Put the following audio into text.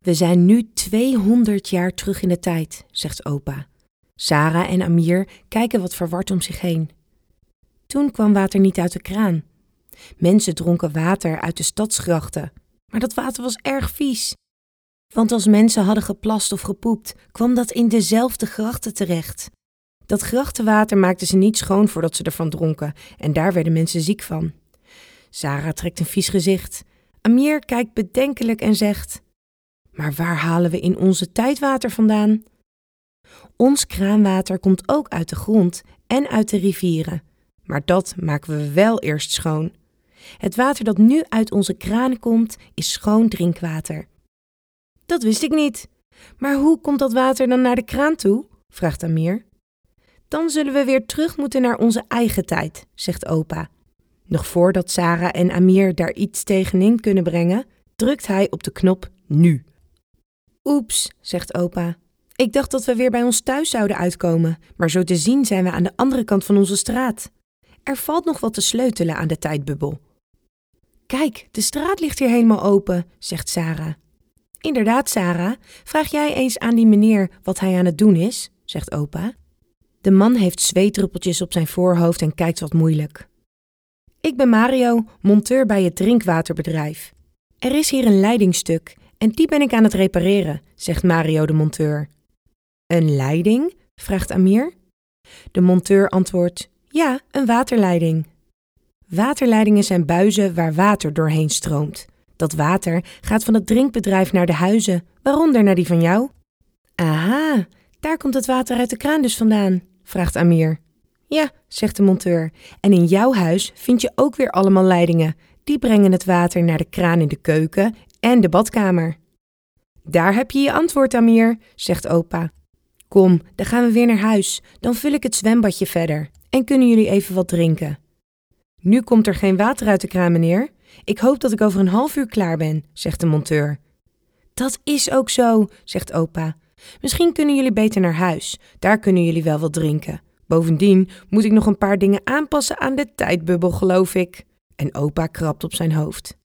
We zijn nu 200 jaar terug in de tijd, zegt opa. Sarah en Amir kijken wat verward om zich heen. Toen kwam water niet uit de kraan. Mensen dronken water uit de stadsgrachten, maar dat water was erg vies. Want als mensen hadden geplast of gepoept, kwam dat in dezelfde grachten terecht. Dat grachtenwater maakten ze niet schoon voordat ze ervan dronken, en daar werden mensen ziek van. Sarah trekt een vies gezicht. Amir kijkt bedenkelijk en zegt: Maar waar halen we in onze tijd water vandaan? Ons kraanwater komt ook uit de grond en uit de rivieren, maar dat maken we wel eerst schoon. Het water dat nu uit onze kranen komt, is schoon drinkwater. Dat wist ik niet. Maar hoe komt dat water dan naar de kraan toe? vraagt Amir. Dan zullen we weer terug moeten naar onze eigen tijd, zegt opa. Nog voordat Sarah en Amir daar iets tegenin kunnen brengen, drukt hij op de knop nu. Oeps, zegt opa. Ik dacht dat we weer bij ons thuis zouden uitkomen, maar zo te zien zijn we aan de andere kant van onze straat. Er valt nog wat te sleutelen aan de tijdbubbel. Kijk, de straat ligt hier helemaal open, zegt Sarah. Inderdaad, Sarah. Vraag jij eens aan die meneer wat hij aan het doen is, zegt opa. De man heeft zweetdruppeltjes op zijn voorhoofd en kijkt wat moeilijk. Ik ben Mario, monteur bij het drinkwaterbedrijf. Er is hier een leidingstuk en die ben ik aan het repareren, zegt Mario de monteur. Een leiding? vraagt Amir. De monteur antwoordt: Ja, een waterleiding. Waterleidingen zijn buizen waar water doorheen stroomt. Dat water gaat van het drinkbedrijf naar de huizen, waaronder naar die van jou. Aha, daar komt het water uit de kraan dus vandaan, vraagt Amir. Ja, zegt de monteur, en in jouw huis vind je ook weer allemaal leidingen. Die brengen het water naar de kraan in de keuken en de badkamer. Daar heb je je antwoord, Amir, zegt opa. Kom, dan gaan we weer naar huis. Dan vul ik het zwembadje verder. En kunnen jullie even wat drinken? Nu komt er geen water uit de kraan, meneer. Ik hoop dat ik over een half uur klaar ben, zegt de monteur. Dat is ook zo, zegt opa. Misschien kunnen jullie beter naar huis. Daar kunnen jullie wel wat drinken. Bovendien moet ik nog een paar dingen aanpassen aan de tijdbubbel, geloof ik. En opa krabt op zijn hoofd.